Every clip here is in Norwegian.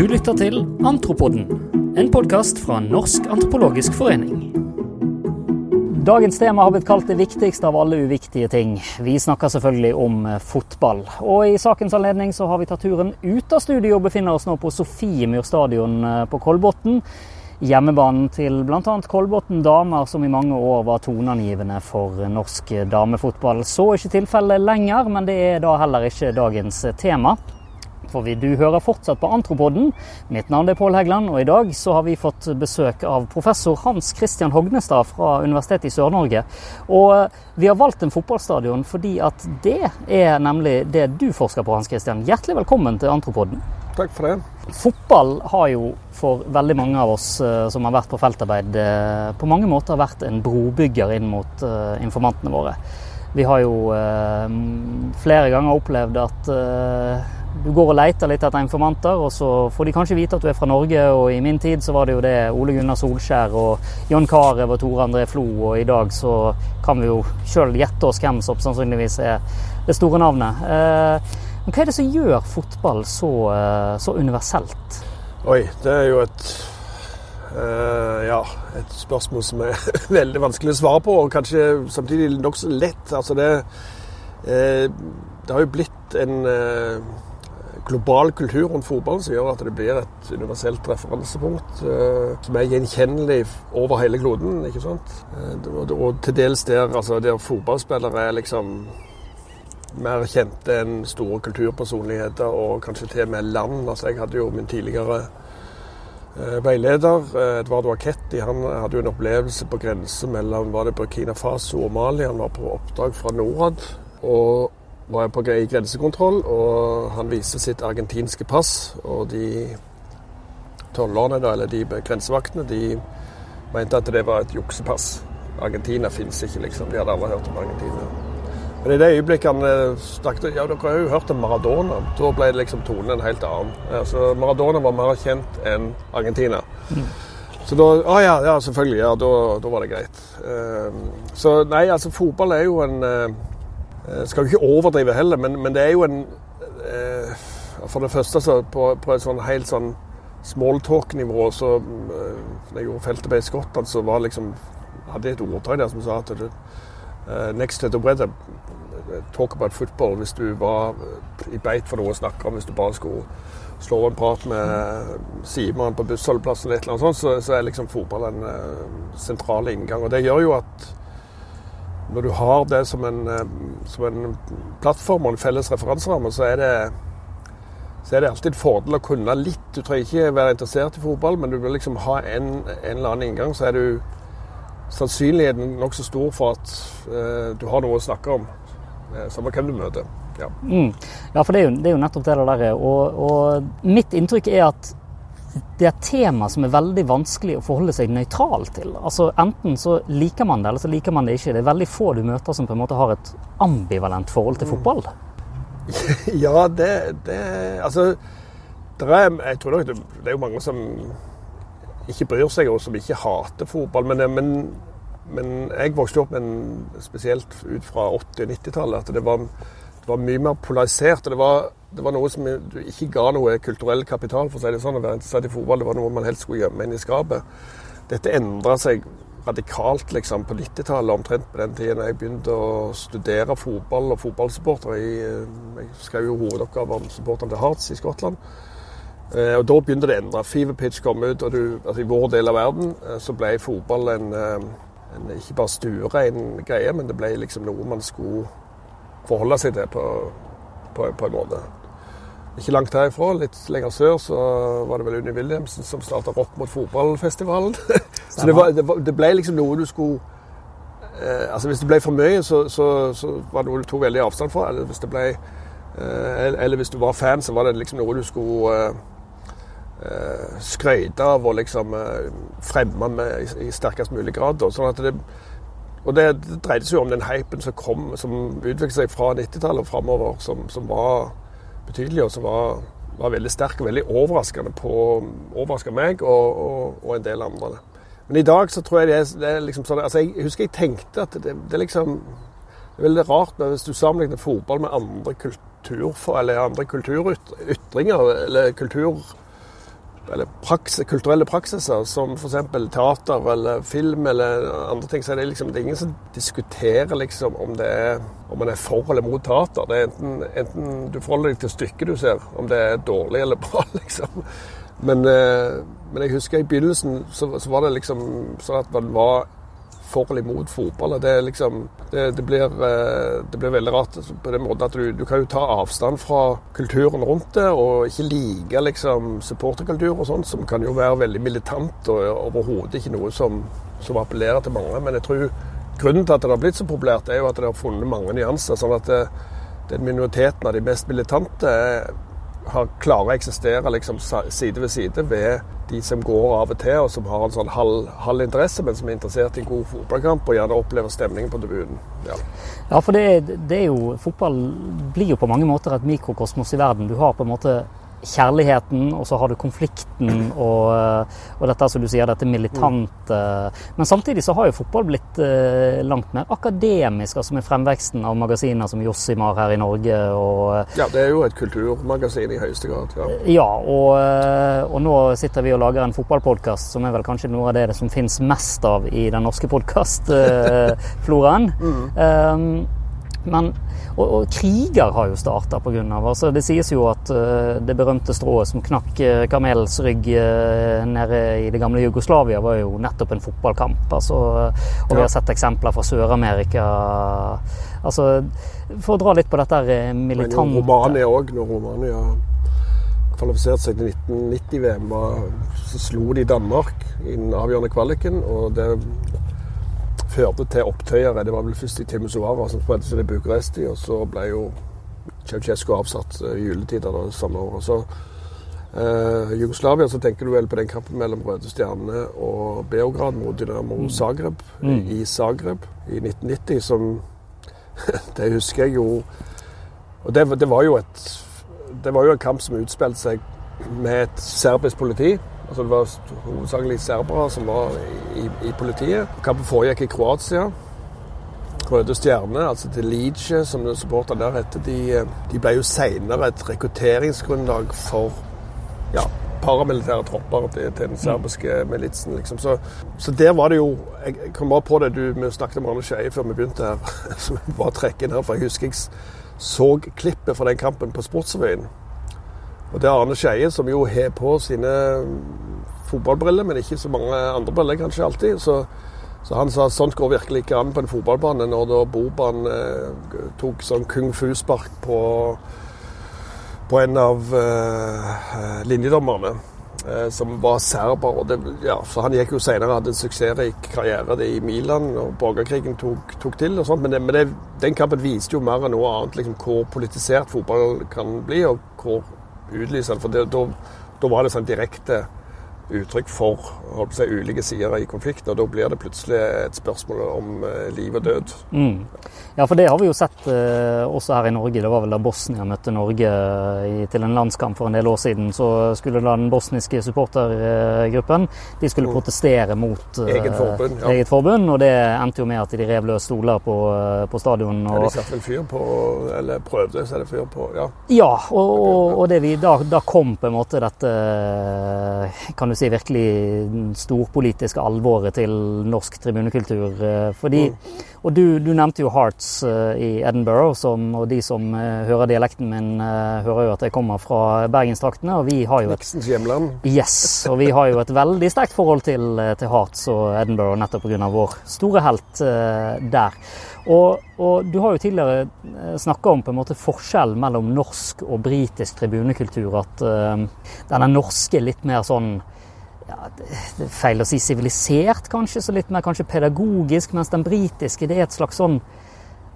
Du lytter til Antropoden, en podkast fra Norsk antropologisk forening. Dagens tema har blitt kalt det viktigste av alle uviktige ting. Vi snakker selvfølgelig om eh, fotball. Og i sakens anledning så har vi tatt turen ut av studio og befinner oss nå på Sofiemyr stadion eh, på Kolbotn. Hjemmebanen til bl.a. Kolbotn damer, som i mange år var toneangivende for norsk damefotball. Så ikke tilfellet lenger, men det er da heller ikke dagens tema for du hører fortsatt på Antropoden. Mitt navn er Pål Heggeland, og i dag så har vi fått besøk av professor Hans Christian Hognestad fra Universitetet i Sør-Norge. Og eh, vi har valgt en fotballstadion fordi at det er nemlig det du forsker på, Hans Christian. Hjertelig velkommen til Antropoden. Takk for det. Fotball har jo for veldig mange av oss uh, som har vært på feltarbeid, uh, på mange måter vært en brobygger inn mot informantene våre. Vi har jo flere ganger opplevd at du går og leter litt etter informanter, og så får de kanskje vite at du er fra Norge. Og i min tid så var det jo det Ole Gunnar Solskjær og John Carew og Tore André Flo. Og i dag så kan vi jo sjøl gjette oss hvem som sannsynligvis er det store navnet. Eh, men hva er det som gjør fotball så, eh, så universelt? Oi, det er jo et uh, ja, et spørsmål som er veldig vanskelig å svare på, og kanskje samtidig nokså lett. Altså det, uh, det har jo blitt en uh, global kultur rundt fotballen som gjør at det blir et universelt referansepunkt som er gjenkjennelig over hele kloden. ikke sant? Og, og, til dels der, altså, der fotballspillere er liksom mer kjente enn store kulturpersonligheter og kanskje til og med land. Altså, jeg hadde jo min tidligere veileder, Edvardo Aketti, han hadde jo en opplevelse på grense mellom var det Burkina Faso og Mali. Han var på oppdrag fra Norad. og var på i grensekontroll, og han viste sitt argentinske pass. Og de tollerne, eller de grensevaktene, de mente at det var et juksepass. Argentina fins ikke, liksom. De hadde aldri hørt om Argentina. Men i det øyeblikket han eh, snakket Ja, dere har jo hørt om Maradona. Da ble det liksom tonen en helt annen. Altså, Maradona var mer kjent enn Argentina. Mm. Så da Å ah, ja, ja, selvfølgelig. Ja, da, da var det greit. Uh, så nei, altså fotball er jo en uh, skal jo ikke overdrive heller, men, men det er jo en uh, For det første så på, på et sånn helt sånn smalltalk-nivå så uh, jeg gjorde feltet i Skottland, så var liksom hadde jeg et ordtak der som sa at det, uh, Next to the weather, talk about football. Hvis du var i beit for noe å snakke om, hvis du bare skulle slå en prat med Simon på bussholdeplassen, eller et sånt, så, så er liksom fotball en uh, sentral inngang. Og det gjør jo at når du har det som en, uh, som en plattform og en felles referanseramme, så er det så er det alltid en fordel å kunne litt. Du trenger ikke være interessert i fotball, men du vil liksom ha en, en eller annen inngang, så er du sannsynligheten nokså stor for at eh, du har noe å snakke om. eh, samme hvem du møter. Ja. Mm. ja, for det er, jo, det er, jo, nettopp det der. Og, og mitt inntrykk er at det er et tema som er veldig vanskelig å forholde seg nøytral til. Altså Enten så liker man det, eller så liker man det ikke. Det er veldig få du møter som på en måte har et ambivalent forhold til mm. fotball. Ja, det, det Altså, det er, jeg tror nok det, det er jo mange som ikke bryr seg, og som ikke hater fotball. Men, men, men jeg vokste opp med en, spesielt ut fra 80- og 90-tallet, at det var, det var mye mer polarisert. og det var det var noe som du ikke ga noe kulturell kapital, for å si det sånn. Å være interessert i fotball, det var noe man helst skulle gjemme inn i skapet. Dette endra seg radikalt liksom, på 90-tallet, omtrent på den tiden jeg begynte å studere fotball og fotballsupportere. Jeg skrev jo hovedoppgave om supporterne til Hearts i Skottland. Eh, og Da begynte det å endre. Fever pitch kom ut, og du, altså, i vår del av verden eh, så ble fotball en, eh, en ikke bare stuerein greie, men det ble liksom noe man skulle forholde seg til på, på, på en måte. Ikke langt herifra, litt lenger sør, så var det vel Unni Williamsen som starta Rock mot fotballfestivalen. så det, var, det, var, det, ble liksom noe du skulle eh, Altså Hvis det ble for mye, så, så, så, var det noe du tok veldig avstand fra. Eller hvis, det ble, eh, eller hvis du var fan, så var det liksom noe du skulle eh skryte av og liksom eh, fremme med i, sterkest mulig grad. Sånn at det, og det, det dreide seg jo om den hypen som kom, som utviklet seg fra 90-tallet og framover, som, som var betydelig, og som var, var, veldig sterk og veldig overraskende på overraska meg og, og, og, en del andre. Men i dag så tror jeg det er, det er liksom sånn altså Jeg husker jeg tenkte at det, det er liksom det er veldig rart hvis du sammenligner fotball med andre kultur, eller andre kulturytringer eller kultur eller praksis, kulturelle praksiser, som f.eks. teater eller film eller andre ting, så er det, liksom, det er ingen som diskuterer liksom, om, er, om man er for eller mot teater. Det er enten, enten du forholder deg til stykket du ser, om det er dårlig eller bra, liksom. Men, eh, men jeg husker i begynnelsen så, så var det liksom sånn at man var for eller imot fotball. Det, liksom, det, det, blir, eh, det, blir, veldig rart på den måten at du, du, kan jo ta avstand fra kulturen rundt det, og ikke like liksom, supporterkultur og sånt, som kan jo være veldig militant og overhodet ikke noe som, som, appellerer til mange. Men jeg tror grunnen til at det har blitt så populært, er jo at det har funnet mange nyanser. sånn at det, den minoriteten av de mest militante har klarer å eksistere liksom, side ved side ved de som går av og til, og som har en sånn halv, halv interesse, men som er interessert i en god fotballkamp og gjerne opplever stemningen på tribunen. Ja. ja, for det, det, er jo Fotball blir jo på mange måter et mikrokosmos i verden. Du har på en måte kjærligheten, og så har du konflikten og, og dette som du sier, dette militante. Men samtidig så har jo fotball blitt eh, langt mer akademisk, altså med fremveksten av magasiner som Jossimar her i Norge. Og, ja, det er jo et kulturmagasin i høyeste grad. Ja, ja og, eh, og, nå sitter vi og lager en fotballpodkast som er vel kanskje noe av det som finnes mest av i den norske podkastfloraen. mm. um, men, og, og, kriger har jo starta pga. Altså, det sies jo at uh, det berømte strået som knakk uh, kamelens rygg uh, nede i det gamle Jugoslavia, var jo nettopp en fotballkamp. Altså, og vi har sett eksempler fra Sør-Amerika. Altså, for å dra litt på dette militante Men Romania òg, når Romania kvalifiserte seg til 1990-VM, så slo de Danmark i den avgjørende kvaliken. og det førte til opptøyere. Det var vel først i Timisoara som spredde seg til Bucuresti, og så ble jo Ceaucescu avsatt eh, i juletider det samme året. Så eh, Jugoslavia, så tenker du vel på den kampen mellom Røde Stjerne og Beograd mot Dynamo mm. Zagreb mm. i Zagreb i 1990, som Det husker jeg jo Og det, det, var jo et Det var jo en kamp som utspilte seg med et serbisk politi Altså Det var hovedsakelig serbere som var i, i politiet. Kampen foregikk i Kroatia. Røde Stjerne, altså til Lice, som supporter der heter, de, de, ble jo senere et rekrutteringsgrunnlag for ja, paramilitære tropper til, til den serbiske militsen. Liksom. Så, så, der var det jo Jeg kom bare på det du vi snakket om Arne Skeie før vi begynte her. så bare trekke inn her, for Jeg husker jeg så klippet fra den kampen på Sportsrevyen. Og det er Arne Skeie som jo har på sine fotballbriller, men ikke så mange andre briller kanskje alltid. Så, så han sa at sånt går virkelig ikke an på en fotballbane, når da Boban eh, tok sånn kung fu-spark på, på, en av eh, linjedommerne. Eh, som var serber. Det, ja, så Han gikk jo senere hadde en suksessrik karriere i Milan, og borgerkrigen tok, tok til. og sånt, Men, det, men det, den kampen viste jo mer enn noe annet liksom, hvor politisert fotball kan bli, og hvor utlysende. For da var det sånn direkte uttrykk for holdt seg, ulike sider i konflikten. Og da blir det plutselig et spørsmål om eh, liv og død. Mm. Ja, for det har vi jo sett eh, også her i Norge. Det var vel da Bosnia møtte Norge i, til en landskamp for en del år siden. Så skulle da den bosniske supportergruppen de skulle mm. protestere mot eh, eget forbund, ja. eget forbund. Og det endte jo med at de rev løs stoler på, på stadion. Og, ja, de satte vel fyr på, eller prøvde å sette fyr på, ja. Ja, og, og, og det vi, da, da kom på en måte dette kan du si, virkelig storpolitiske alvoret til norsk tribunekultur. Eh, fordi, mm. Og du, du, nevnte jo Hearts eh, i Edinburgh, som, og de som eh, hører dialekten min, hører jo at jeg kommer fra bergenstraktene. Og vi har jo et. Yes, og vi har jo et veldig sterkt forhold til, til Hearts og Edinburgh nettopp pga. vår store helt der. Og, og, du har jo tidligere snakka om på en måte forskjell mellom norsk og britisk tribunekultur. At uh, den norske litt mer sånn ja, det er feil å si sivilisert, kanskje, så litt mer kanskje pedagogisk, mens den britiske det er et slags sånn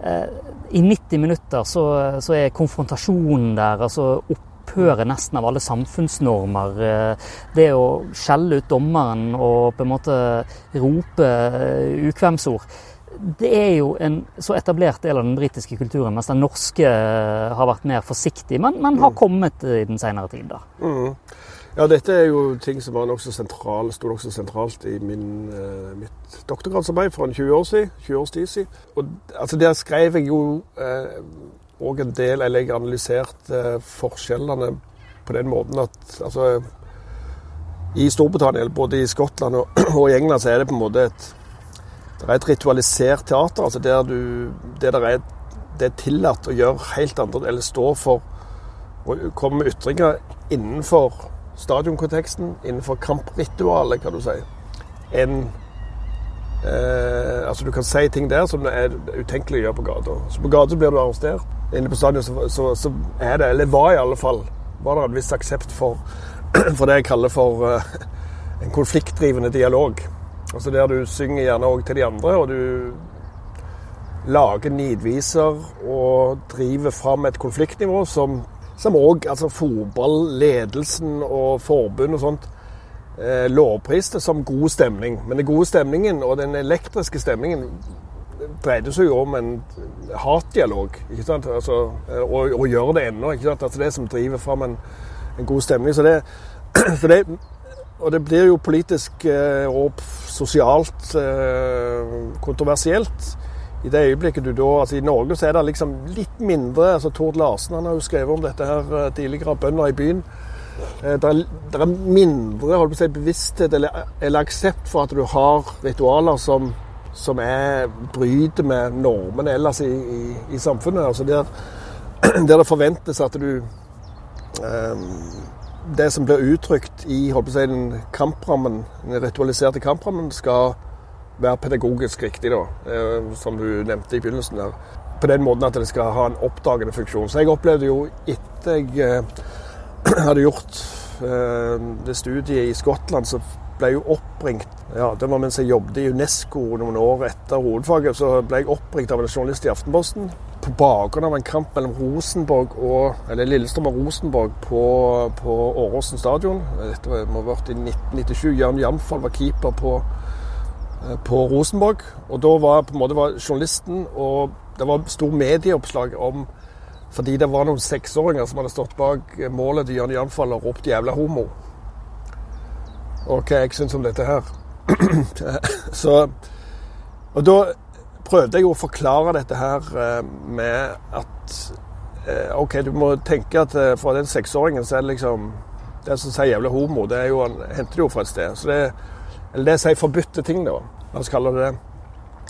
eh, I 90 minutter så, så, er konfrontasjonen der, altså opphøret nesten av alle samfunnsnormer. Eh, det å skjelle ut dommeren og på en måte rope eh, ukvemsord. Det er jo en så etablert del av den britiske kulturen, mens den norske har vært mer forsiktig, men, men har mm. kommet i den senere tid. da. Mm. Ja, dette er jo ting som var nokså sentral, sto nokså sentralt i min, eh, mitt doktorgradsarbeid for en 20 år siden, 20 års tid siden. Og altså, Der skrev jeg jo òg eh, en del, eller jeg analyserte eh, forskjellene på den måten at altså, i Storbritannia, både i Skottland og, og, i England, så er det på en måte et, det er et ritualisert teater. altså Der du, det, der er, det er tillatt å gjøre helt andre Eller stå for å komme med ytringer innenfor stadionkonteksten, innenfor kampritualet, kan du si, enn eh, Altså, du kan si ting der som er utenkelig å gjøre på gata. Så på gata blir du arrestert. Inne på stadion så, så, så, er det, eller var i alle fall, var det en viss aksept for, for det jeg kaller for eh, en konfliktdrivende dialog. Altså Der du synger gjerne òg til de andre, og du lager nidviser og driver fram et konfliktnivå som som òg altså fotballedelsen og forbund og sånt eh, lovpriste som god stemning. Men den gode stemningen og den elektriske stemningen dreide seg jo om en hatdialog. ikke sant? Altså, og, og gjør det ennå. ikke sant? Altså Det som driver fram en, en god stemning. Så det, så det, og det blir jo politisk eh, og sosialt eh, kontroversielt i det øyeblikket du da altså I Norge så er det liksom litt mindre altså Tord Larsen han har jo skrevet om dette her eh, tidligere, bønder i byen. Eh, det er, det er mindre holdt på å si, bevissthet eller, eller, aksept for at du har ritualer som, som er, bryter med normene ellers i, i, i samfunnet. altså der, der, det forventes at du um, Det som blir uttrykt i holdt på å si, den kamprammen, den ritualiserte kamprammen, skal være pedagogisk riktig, da, eh, som du nevnte i begynnelsen. der. På den måten at det skal ha en oppdagende funksjon. Så jeg opplevde jo etter jeg eh, hadde gjort eh, det studiet i Skottland, så ble jeg jo oppringt ja, Det var mens jeg jobbet i Unesco noen år etter hovedfaget. Så ble jeg oppringt av en journalist i Aftenposten på bakgrunn av en kamp mellom Rosenborg og eller Lillestrøm og Rosenborg på, på Åråsen stadion. Dette må ha vært i 1997. Jan Jamfall var keeper på på Rosenborg. Og da var på en måte journalisten og det var stor medieoppslag om fordi det var noen seksåringer som hadde stått bak målet til Jørn Janfall og ropt 'jævla homo'. Og hva jeg syns om dette her. Så Og da prøvde jeg å forklare dette her eh, med at eh, OK, du må tenke at for den seksåringen så er det liksom Det som sier 'jævla homo', det er jo, han henter det jo fra et sted. Så det eller det sier forbudte ting, da. La oss kalle det.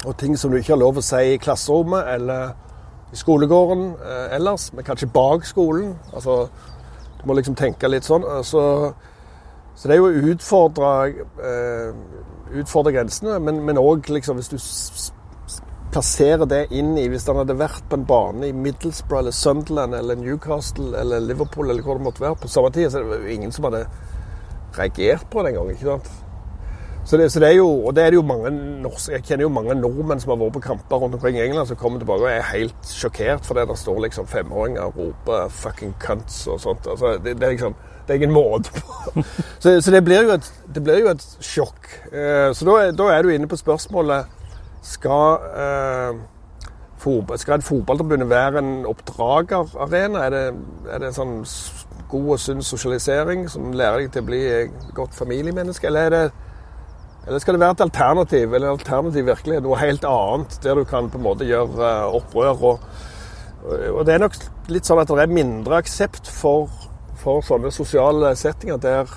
Og ting som du ikke har lov å si i klasserommet eller i skolegården eh, ellers, men kanskje bak skolen. Altså, du må liksom tenke litt sånn. Så, så det er jo å utfordre, eh, utfordre grensene, men òg liksom hvis du plasserer det inn i Hvis han hadde vært på en bane i Middlesbrough eller Sunderland eller Newcastle eller Liverpool eller hvor det måtte være på samme tid, så er det jo ingen som hadde reagert på det engang. Så det, så det, er jo, og det er det jo mange norske, Jeg kjenner jo mange nordmenn som har vært på kamper rundt omkring i England, som kommer tilbake og er helt sjokkert fordi det står liksom femåringer og roper 'fucking cunts' og sånt. Altså, det, det, er liksom det er ingen måte på. Så, så det, blir et, det blir jo et sjokk. Eh, så da, da, er du inne på spørsmålet skal, eh, fotball, skal et fotballforbund være en oppdragerarena? Er det, er det sånn god og sunn sosialisering som lærer deg til å bli godt familiemenneske, eller er det eller skal det være et alternativ, eller en alternativ virkelighet, noe helt annet, der du kan på en måte gjøre eh, opprør? Og, og det er nok litt sånn at det er mindre aksept for, for sånne sosiale settinger der,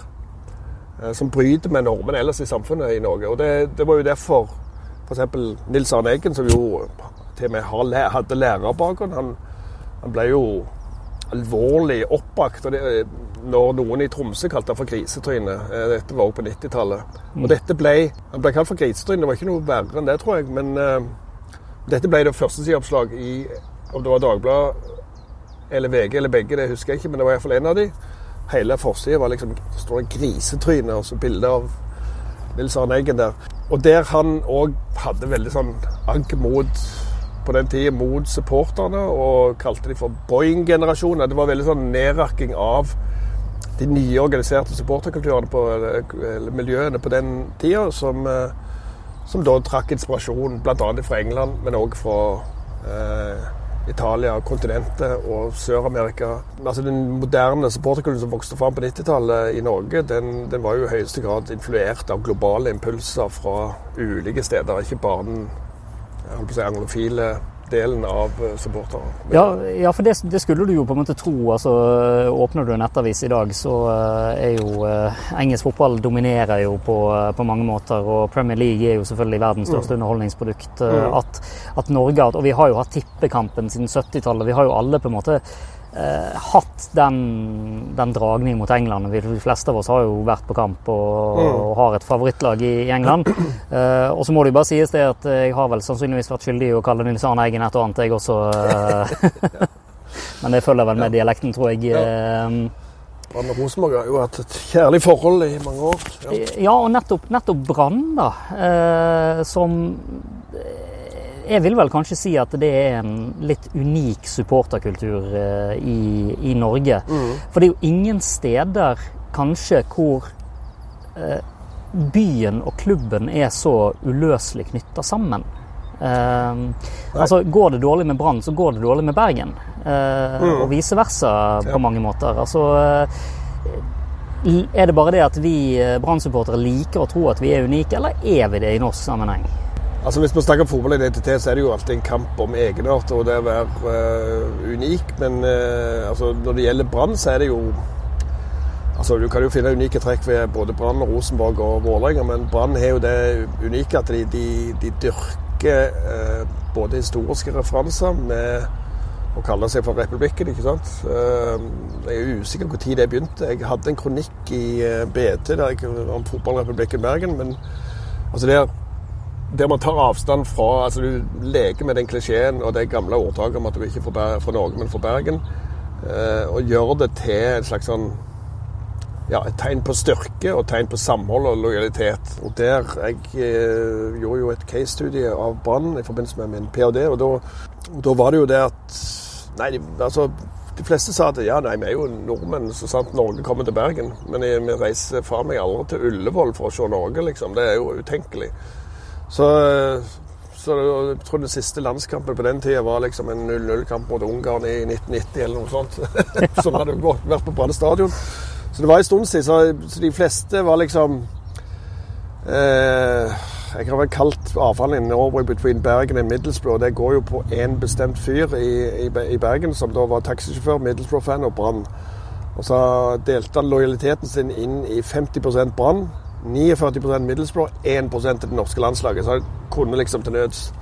eh, som bryter med normene ellers i samfunnet i Norge. Og det, det var jo derfor f.eks. Nils Arne Eggen, som jo til og med hadde lærerbakgrunn, han, han ble jo alvorlig oppbakt. og det, Når noen i Tromsø kalte han for grisetryne. Eh, dette var også på 90-tallet. Mm. Og dette ble Han ble kalt for grisetryne. Det var ikke noe verre enn det, tror jeg. Men uh, dette ble det førstesideoppslag i om det var Dagbladet eller VG eller begge, det husker jeg ikke, men det var iallfall en av de. Hele forsida var liksom det står grisetryne og så bilde av Nils Arne Eggen der. Og der han òg hadde veldig sånn agg mot på den tida mot supporterne og kalte de for Boeing-generasjonen. Det var veldig sånn nedrakking av de nye organiserte supporterkulturene på eller miljøene på den tida, som, eh, som, da trakk inspirasjon bl.a. fra England, men òg fra eh, Italia, kontinentet og Sør-Amerika. Altså Den moderne supporterkulturen som vokste fram på 90-tallet i Norge, den, den, var jo i høyeste grad influert av globale impulser fra ulike steder. Ikke bare den jeg holdt på å si, anglofile delen av eh, supportere. Ja, ja, for det, det, skulle du jo på en måte tro. altså Åpner du en nettavis i dag, så er jo engelsk fotball dominerer jo på, på, mange måter. Og Premier League er jo selvfølgelig verdens største mm. underholdningsprodukt. Mm. At, at Norge Og vi har jo hatt tippekampen siden 70-tallet. Vi har jo alle på en måte eh, hatt den, den dragningen mot England. Vi, de fleste av oss har jo vært på kamp og, mm. og har et favorittlag i, i England. Eh, og så må det jo bare sies det at jeg har vel sannsynligvis vært skyldig i å kalle Nils Arne Eggen et og annet, jeg også. Eh. Men det følger vel med dialekten, tror jeg. Ja. Brann og Rosenborg har jo hatt et kjærlig forhold i mange år. Ja, ja og nettopp, nettopp Brann, da. Eh, som jeg vil vel kanskje si at det er en litt unik supporterkultur eh, i, i Norge. Mm. For det er jo ingen steder kanskje hvor eh, byen og klubben er så uløselig knytta sammen. Eh, altså, Går det dårlig med Brann, så går det dårlig med Bergen. Eh, mm. Og vice versa på ja. mange måter. Altså, er det bare det at vi eh, Brann-supportere liker å tro at vi er unike, eller er vi det i norsk sammenheng? Altså Hvis vi snakker om fotballidentitet, så er det jo alltid en kamp om egenart og det å være uh, unik. Men uh, altså, når det gjelder Brann, så er det jo Altså, Du kan jo finne unike trekk ved både Brann, Rosenborg og Vålerenga, men Brann har jo det unike at de, de, de dyrker uh, både historiske referanser med å kalle seg for Republikken. ikke sant? Jeg er usikker på når det begynte. Jeg hadde en kronikk i BT der jeg, om fotballrepublikken Bergen. men altså det er der man tar avstand fra altså Du leker med den klisjeen og det gamle ordtaket om at du ikke er fra Norge, men fra Bergen. Eh, og gjør det til et slags sånn ja, et tegn på styrke og tegn på samhold og lojalitet. Og der Jeg eh, gjorde jo et case-studie av Brann i forbindelse med min ph.d. Og da, var det jo det at Nei, de, altså de fleste sa at ja, nei, vi er jo nordmenn, så sant Norge kommer til Bergen. Men vi reiser faen meg aldri til Ullevål for å se Norge, liksom. Det er jo utenkelig. Så, så jeg tror den siste landskampen på den tida var liksom en 0-0-kamp mot Ungarn i 1990 eller noe sånt. Som hadde vært på Brann stadion. Så det var en stund siden. Så, de fleste var liksom eh, Jeg har vel kalt avfallet in Norway between Bergen og Middlesbrough. Det går jo på én bestemt fyr i, i, i, Bergen, som da var taxisjåfør, Middlesbrough-fan og Brann. Og så delte han lojaliteten sin inn i 50% Brann, 49% Middlesbrough, 1 til det norske landslaget. Så jeg kunne liksom til nøds.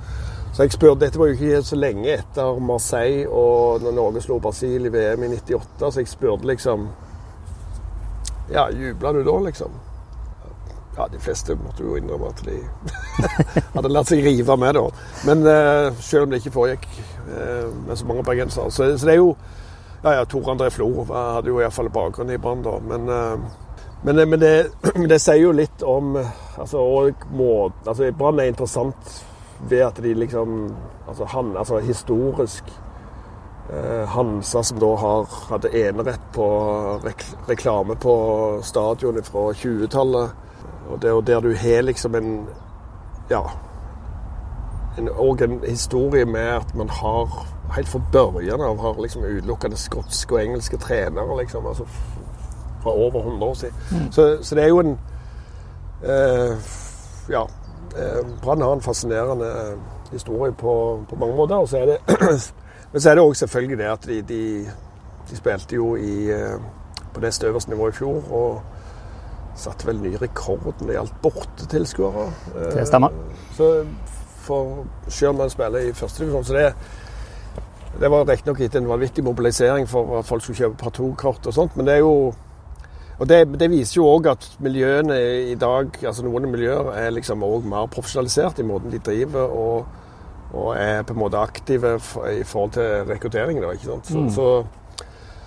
Så jeg spurte, Dette var jo ikke så lenge etter Marseille og når Norge slo Brasil i VM i 98, så jeg spurte liksom Ja, jubla du da, liksom? Ja, de fleste måtte jo innrømme at de hadde latt seg rive med, da. Men uh, selv om det ikke foregikk uh, med så mange bergensere. Så, så, det er jo Ja, ja, Tor André Flo hadde jo iallfall bakgrunn i Brann, da. Men uh, men, men, det, men, det, sier jo litt om altså, må, altså Brann er interessant ved at de liksom Altså, han, altså historisk eh, Hansa, som da har, hadde enerett på rek, reklame på stadion fra 20-tallet. Og det, og der du har liksom en Ja. En, og en historie med at man har helt fra børjen av har liksom utelukkende skotske og engelske trenere. liksom, altså fra over 100 år siden. Mm. Så, så, det er jo en eh, Ja. Eh, Brann har en fascinerende eh, historie på, på mange måter. Og så er det, men så er det òg selvfølgelig det at de, de, de spilte jo i, eh, på det øverste nivået i fjor. og satte vel ny rekord når det gjaldt bortetilskuere. Det stemmer. Så for selv om man spiller i førstedivisjon, så det det var riktignok etter en vanvittig mobilisering for at folk skulle kjøpe partokort og sånt, men det er jo og det, det, viser jo òg at miljøene i dag, altså noen miljøer er liksom òg mer profesjonalisert i måten de driver og, og, er på en måte aktive i forhold til rekruttering. Da, ikke sant? Så, mm. så,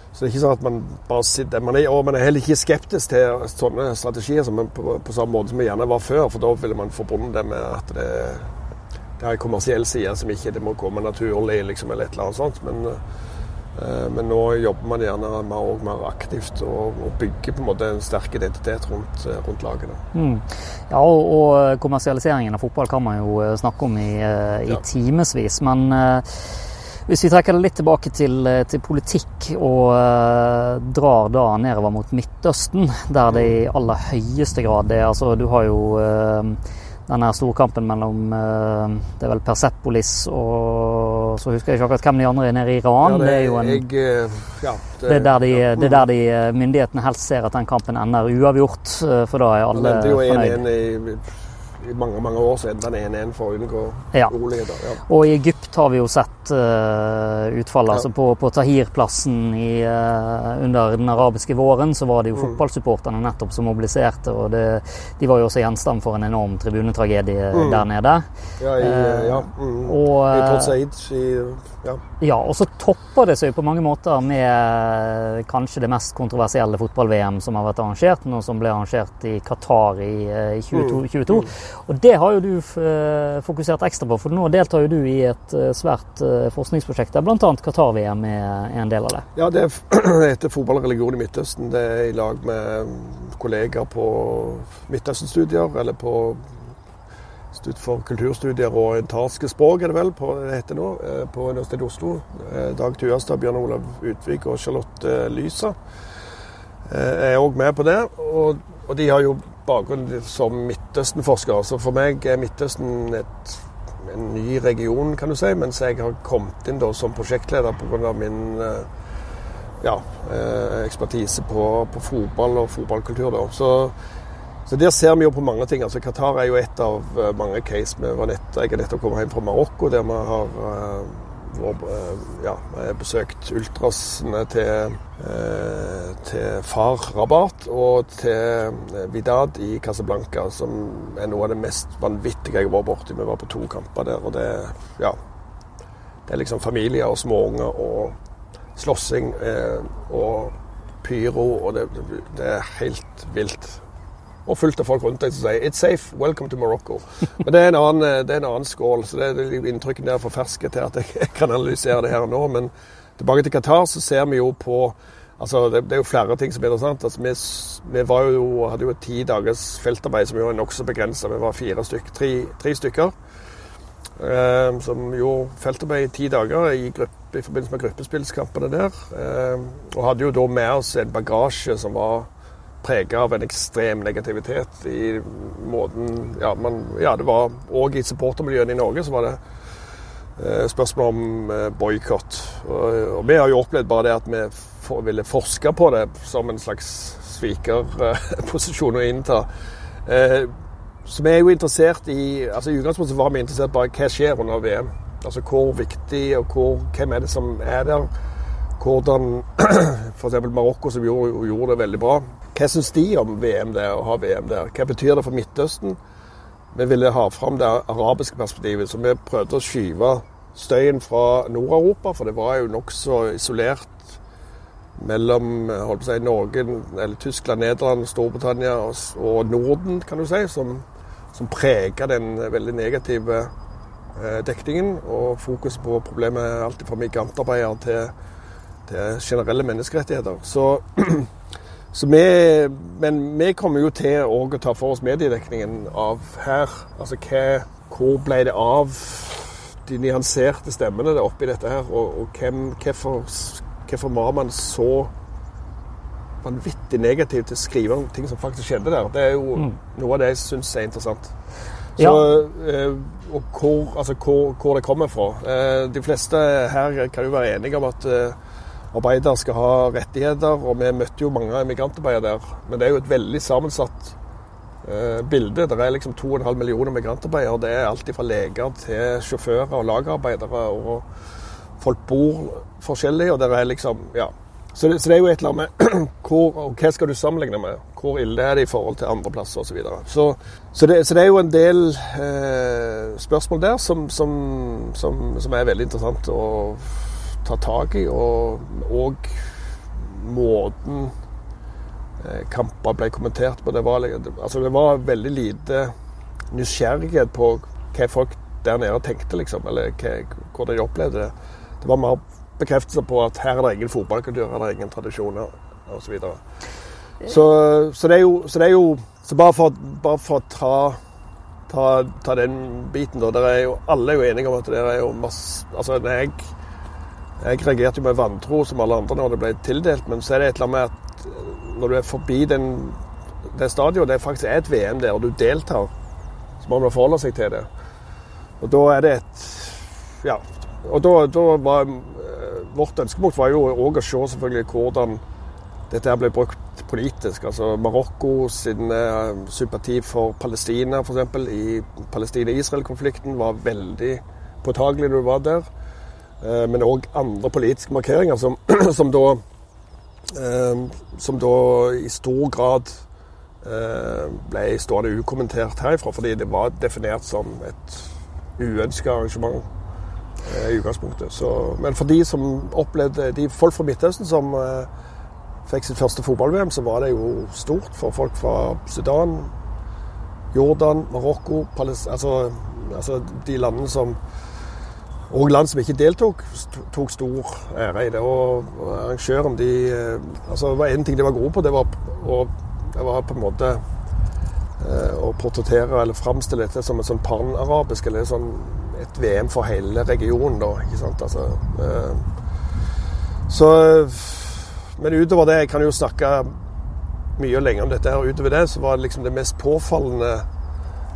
så, det er ikke sånn at man bare sitter man er, Og man er heller ikke skeptisk til sånne strategier som på, på, samme måte som vi gjerne var før, for da ville man forbundet det med at det, det er en kommersiell side som ikke det må komme naturlig, liksom, eller et eller annet sånt. Men men nå jobber man gjerne mer, og mer aktivt og, og, bygger på en måte en sterk identitet rundt, eh, rundt laget. Mm. Ja, og, og, kommersialiseringen av fotball kan man jo eh, snakke om i, i ja. timevis. Men hvis vi trekker det litt tilbake til, til politikk og uh, drar da nedover mot Midtøsten, der det i aller høyeste grad er altså Du har jo uh, denne storkampen mellom det er vel Persepolis og så husker jeg ikke akkurat hvem de andre er nede i Iran. Ja, det, er jo en, jeg, eh, ja, det, er der de, det er der de eh, myndighetene helst ser at den kampen ender uavgjort, eh, for da er alle fornøyd. 1-1 i, mange mange år, så endte han 1-1 for å unngå Ja. uroligheter. Ja. Og i Egypt har vi jo sett uh, utfallet. Ja. Altså på, på Tahir-plassen i, eh, under den arabiske våren så var det jo Mm. fotballsupporterne nettopp som mobiliserte. Og det, de var jo også gjenstand for en enorm tribunetragedie Mm. der nede. Ja, i, uh, ja. Mm. Og, I ja. Ja, og så topper det seg på mange måter med kanskje det mest kontroversielle fotball-VM som har vært arrangert, nå som ble arrangert i Qatar i, eh, i 22, Mm. 22. Og det har jo du eh, fokusert ekstra på, for nå deltar jo du i et eh, svært eh, forskningsprosjekt der bl.a. Qatar-VM er en del av det. ja, det heter fotball og religion i Midtøsten. Det er i lag med kolleger på Midtøsten-studier, eller på Institutt for kulturstudier og orientalske språk, er det vel på, det heter nå, på Universitetet i Oslo. Dag Tuastad, Bjørn Olav Utvik og Charlotte Lysa er òg med på det. Og, og de har jo bakgrunn som Midtøsten-forsker, så for meg er Midtøsten et, en ny region, kan du si, mens jeg har kommet inn da som prosjektleder pga. min eh, ja, eh, ekspertise på, på fotball og fotballkultur. Da. Så, så der ser vi jo på mange ting. Altså Qatar er jo et av eh, mange case. Vi var nett, jeg er nettopp kommet hjem fra Marokko, der vi har ja, vi har besøkt ultrasene til, eh, til Far Rabat og til eh, Vidad i Casablanca, som er noe av det mest vanvittige jeg har vært borti. Vi var på to kamper der, og det, ja, det er liksom familier og småunger og slåssing eh, og pyro, og det, det er helt vilt. Og fullt av folk rundt deg som sier 'It's safe, welcome to Morocco'. Men det er en annen, eh, det er en annen skål, så det er inntrykket der for ferske til at jeg kan analysere det her nå. Men tilbake til Qatar, så ser vi jo på Altså, det, det er jo flere ting som er interessant. Altså, vi, vi jo, hadde jo et ti dagers feltarbeid som jo er nokså begrensa. Vi var fire stykker, tre, tre stykker eh, som gjorde feltarbeid i ti dager i, gruppe, i forbindelse med gruppespillskampene der. Eh, og hadde jo da med oss en bagasje som var prega av en ekstrem negativitet i måten Ja, man, ja det var òg i supportermiljøene i Norge så var det eh, spørsmål om eh, boikott. Og, og vi har jo opplevd bare det at vi for, ville forske på det som en slags svikerposisjon å innta. Eh, så vi er jo interessert i altså I utgangspunktet var vi interessert bare hva skjer under VM. Altså hvor viktig og hvor, hvem er det som er der. Hvordan f.eks. Marokko, som gjorde, gjorde det veldig bra. Hva syns de om VM der, å ha VM der? Hva betyr det for Midtøsten? Vi ville ha fram det arabiske perspektivet, så vi prøvde å skyve støyen fra Nord-Europa, for det var jo nokså isolert mellom si, Norge, eller Tyskland, Nederland, Storbritannia og Norden, kan du si, som, som preger den veldig negative eh, dekningen. Og fokus på problemet alt fra migrantarbeidere til, til generelle menneskerettigheter. Så, så vi, men vi kommer jo til å ta for oss mediedekningen av her. Altså hva, hvor ble det av de nyanserte stemmene oppi dette her, og, og hvem, hvorfor, hvorfor var man så vanvittig negativ til å skrive om ting som faktisk skjedde der. Det er jo Mm. noe av det jeg syns er interessant. Så, Ja. eh, og hvor, altså hvor, hvor det kommer fra. Eh, de fleste her kan jo være enige om at eh, arbeidere skal ha rettigheter, og vi møtte jo mange migrantarbeidere der. Men det er jo et veldig sammensatt eh, bilde. Det er liksom 2,5 millioner migrantarbeidere. Det er alt fra leger til sjåfører og lagerarbeidere. Og folk bor forskjellig, og det er liksom Ja. Så det, så det er jo et eller annet med hvor, og hva skal du sammenligne med? Hvor ille er det i forhold til andre plasser osv. Så, så, så, det, så det er jo en del eh, spørsmål der som, som, som, som er veldig interessant å ta tak i. Og, og måten eh, kamper ble kommentert på. Det var, altså det var veldig lite nysgjerrighet på hva folk der nede tenkte, liksom. Eller hva, hvordan de opplevde det. Det var mer bekreftelser på at her er det ingen fotballkultur, her er det ingen tradisjoner osv. Så, så så det er jo Så, det er jo, så bare, for, bare for å ta, ta, ta den biten, da. Er jo, alle er jo enige om at det er jo masse Altså, jeg, jeg reagerte jo med vantro som alle andre når det ble tildelt, men så er det et eller annet med at når du er forbi den, det stadionet, det faktisk er et VM der, og du deltar, så må man forholde seg til det. Og da er det et Ja, og da, da var Vårt ønskepunkt var jo òg å se selvfølgelig hvordan dette ble brukt politisk. altså Marokko sin eh, sympati for Palestina f.eks. i Palestina-Israel-konflikten var veldig påtagelig når du var der. Eh, men òg andre politiske markeringer som, som, da, eh, som da i stor grad eh, ble stående ukommentert herifra, fordi det var definert som et uønska arrangement i utgangspunktet. Så, men for de som opplevde de folk fra Midtøsten som fikk sitt første fotball-VM, så var det jo stort for folk fra Sudan, Jordan, Marokko altså, altså, de landene som og land som ikke deltok, tok stor ære i det. Og arrangøren de eh, altså det var én ting de var gode på, det var, å, det var på en måte eh, å portrettere eller framstille dette som et sånn panarabisk, eller sånn et VM for hele regionen. da, ikke sant, altså, eh, Så men utover det, jeg kan jo snakke mye og lenge om dette. her, Utover det så var det liksom det mest påfallende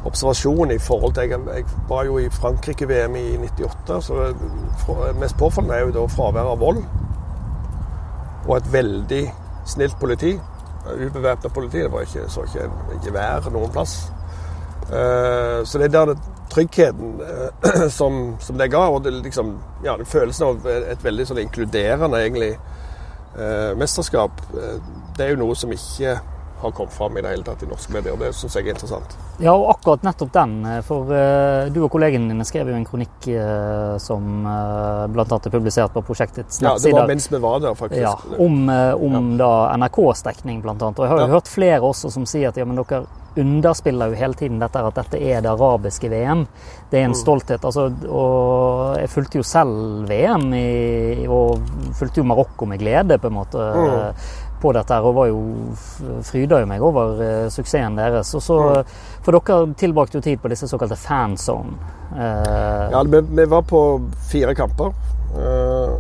observasjonen i forhold til Jeg, jeg var jo i Frankrike-VM i 98, så det mest påfallende er jo da fraværet av vold. Og et veldig snilt politi. Ubevæpna politi. Det var ikke, så ikke gevær noen plass. Uh, så det er der tryggheten uh, som, som, det ga, og det, liksom, ja, det følelsen av et veldig sånn inkluderende egentlig uh, mesterskap, det er jo noe som ikke har kommet fram i det hele tatt i norske medier. og Det syns jeg er interessant. Ja, og akkurat nettopp den. Eh, for uh, du og kollegene dine skrev jo en kronikk uh, som uh, bl.a. er publisert på prosjektets nettsider. Ja, det var mens vi var der, faktisk. Ja, om, om da NRKs dekning, bl.a. Og jeg har jo ja. hørt flere også som sier at ja, men dere underspiller jo hele tiden dette at dette er det arabiske VM. Det er en mm. stolthet. Altså, og jeg fulgte jo selv VM i, og fulgte jo Marokko med glede, på en måte. Mm. På dette og var jo fryda jo meg over uh, suksessen deres. Og så, mm. For dere tilbrakte jo tid på disse såkalte fanzone. Uh, ja, vi, vi, var på fire kamper. Uh,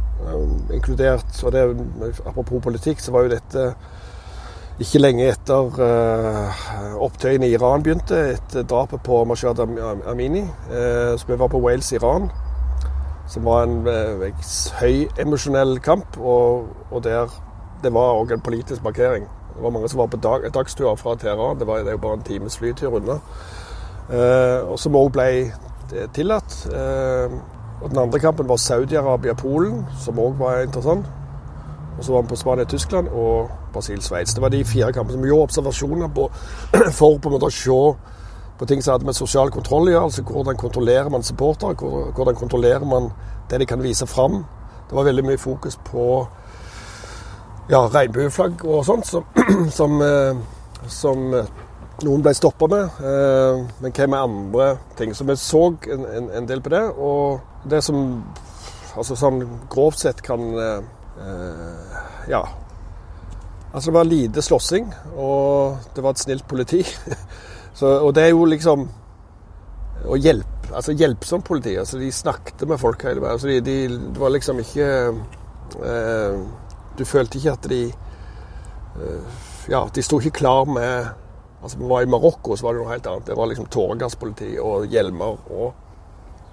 inkludert og det, Apropos politikk, så var jo dette ikke lenge etter uh, opptøyene i Iran begynte, etter drapet på Mashad Amini. Uh, så vi var på Wales-Iran, som var en uh, høy emosjonell kamp. Og, og, der det var òg en politisk markering. Det var mange som var på dag, dagsturer fra Teheran. Det, var, det er jo bare en times flytur unna. Eh, og som òg ble tillatt. og den andre kampen var Saudi-Arabia-Polen, som òg var interessant. Og så var vi på Spania-Tyskland og Brasil-Sveits. Det var de fire kampene vi gjorde observasjoner på for på en måte å se på ting som hadde med sosial kontroll å gjøre. Altså hvordan kontrollerer man supportere? Hvordan kontrollerer man det de kan vise fram? Det var veldig mye fokus på ja, regnbueflagg og sånt, som, som, eh, som eh, noen ble stoppa med. Eh, men hva med andre ting? Så vi så en, en, en del på det. Og det som altså sånn grovt sett kan Ja, Altså Det var lite slåssing, og det var et snilt politi. Så, og det er jo liksom å hjelpe, altså hjelpsomt politi. altså De snakket med folk hele veien. Altså de, de, det var liksom ikke eh, Du følte ikke at de eh, Ja, de sto ikke klar med Altså Vi var i Marokko, så var det noe helt annet. Det var liksom tåregasspoliti og hjelmer og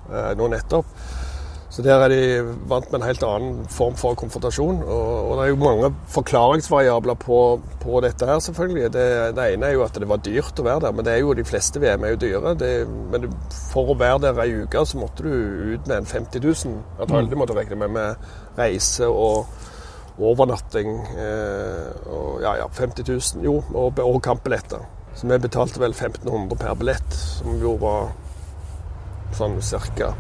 eh, noe nettopp. Så der er de vant med en helt annen form for konfrontasjon. Og, og det er jo mange forklaringsvariabler på, på dette her, selvfølgelig. Det, det, ene er jo at det var dyrt å være der, men det er jo de fleste VM er jo dyre. Det, men for å være der ei uke, så måtte du ut med en 50 000. At alle mm. måtte regne med, med reise og overnatting. Eh, og ja, ja, 50 000. Jo, og, og kampbilletter. Så vi betalte vel 1500 per billett, som jo var sånn cirka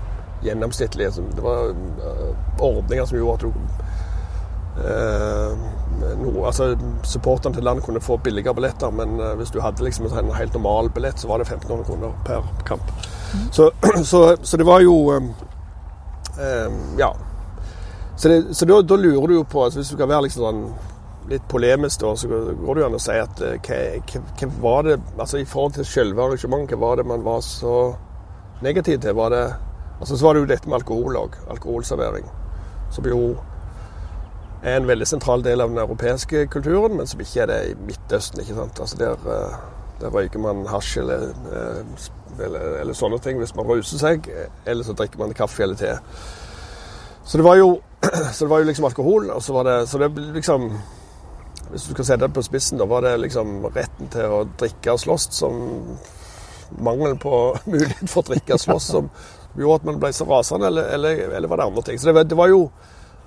gjennomsnittlig. Det var uh, ordninger som gjorde at du uh, no, altså, Supporterne til landet kunne få billigere billetter, men uh, hvis du hadde liksom en helt normal billett, så var det 1500 kroner per kamp. Mm. Så, så, så, det var jo um, Ja. Så, det, så da, da, lurer du jo på altså Hvis du skal være liksom sånn litt polemisk, da, så går det jo an å si at hva, hva, hva, var det altså I forhold til selve arrangementet, hva var det man var så negativ til? Var det Altså, så var det jo dette med alkohol òg. Alkoholservering. Som jo er en veldig sentral del av den europeiske kulturen, men som ikke er det i Midtøsten. ikke sant? Altså Der, eh, der røyker man hasj eller, eh, eller, eller, sånne ting hvis man ruser seg, eller så drikker man kaffe eller te. Så det var jo, det var jo liksom alkohol, og så var det, så det liksom Hvis du skal sette det på spissen, da var det liksom retten til å drikke og slåss som Mangelen på mulighet for å drikke og slåss som gjorde at man ble så rasende, eller, eller, eller var det andre ting? Så det, det var jo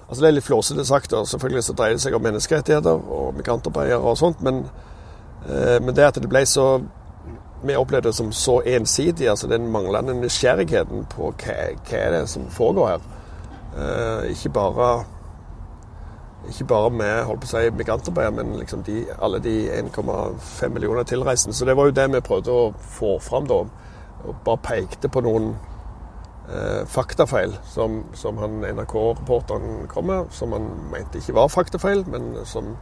altså Det er litt flåsete sagt, og selvfølgelig så dreier det seg om menneskerettigheter og migrantarbeidere og sånt, men, eh, men det at det ble så vi opplevde det som så ensidig, altså den manglende nysgjerrigheten på hva, hva er det som foregår her. Eh, ikke bare ikke bare med holdt på å si, migrantarbeidere, men liksom de, alle de 1,5 millioner tilreisende. Så det var jo det vi prøvde å få fram da. Og bare pekte på noen eh, faktafeil som, som NRK-reporteren kom med, som han mente ikke var faktafeil, men som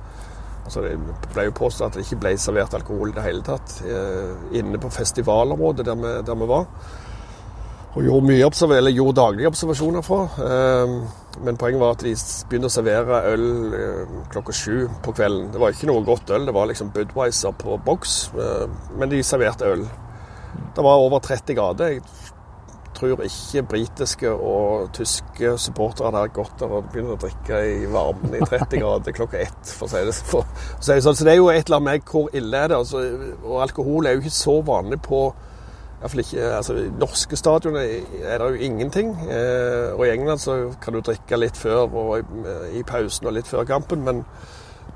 altså Det ble jo påstått at det ikke ble servert alkohol i det hele tatt eh, inne på festivalområdet der vi, der vi var. Og gjorde, mye eller gjorde daglige observasjoner fra. Eh, men poenget var at de begynte å servere øl eh, klokka sju på kvelden. Det var ikke noe godt øl, det var liksom Budwiser på boks, eh, men de serverte øl. Det var over 30 grader. Jeg tror ikke britiske og tyske supportere hadde gått der og begynt å drikke i varmen i 30 grader klokka ett, for å si det sånn. Så det er jo et eller annet med hvor ille er det altså, Og alkohol er jo ikke så vanlig på Iallfall ikke altså, norske stadioner er det jo ingenting. Eh, og i England så kan du drikke litt før og i, pausen og litt før kampen, men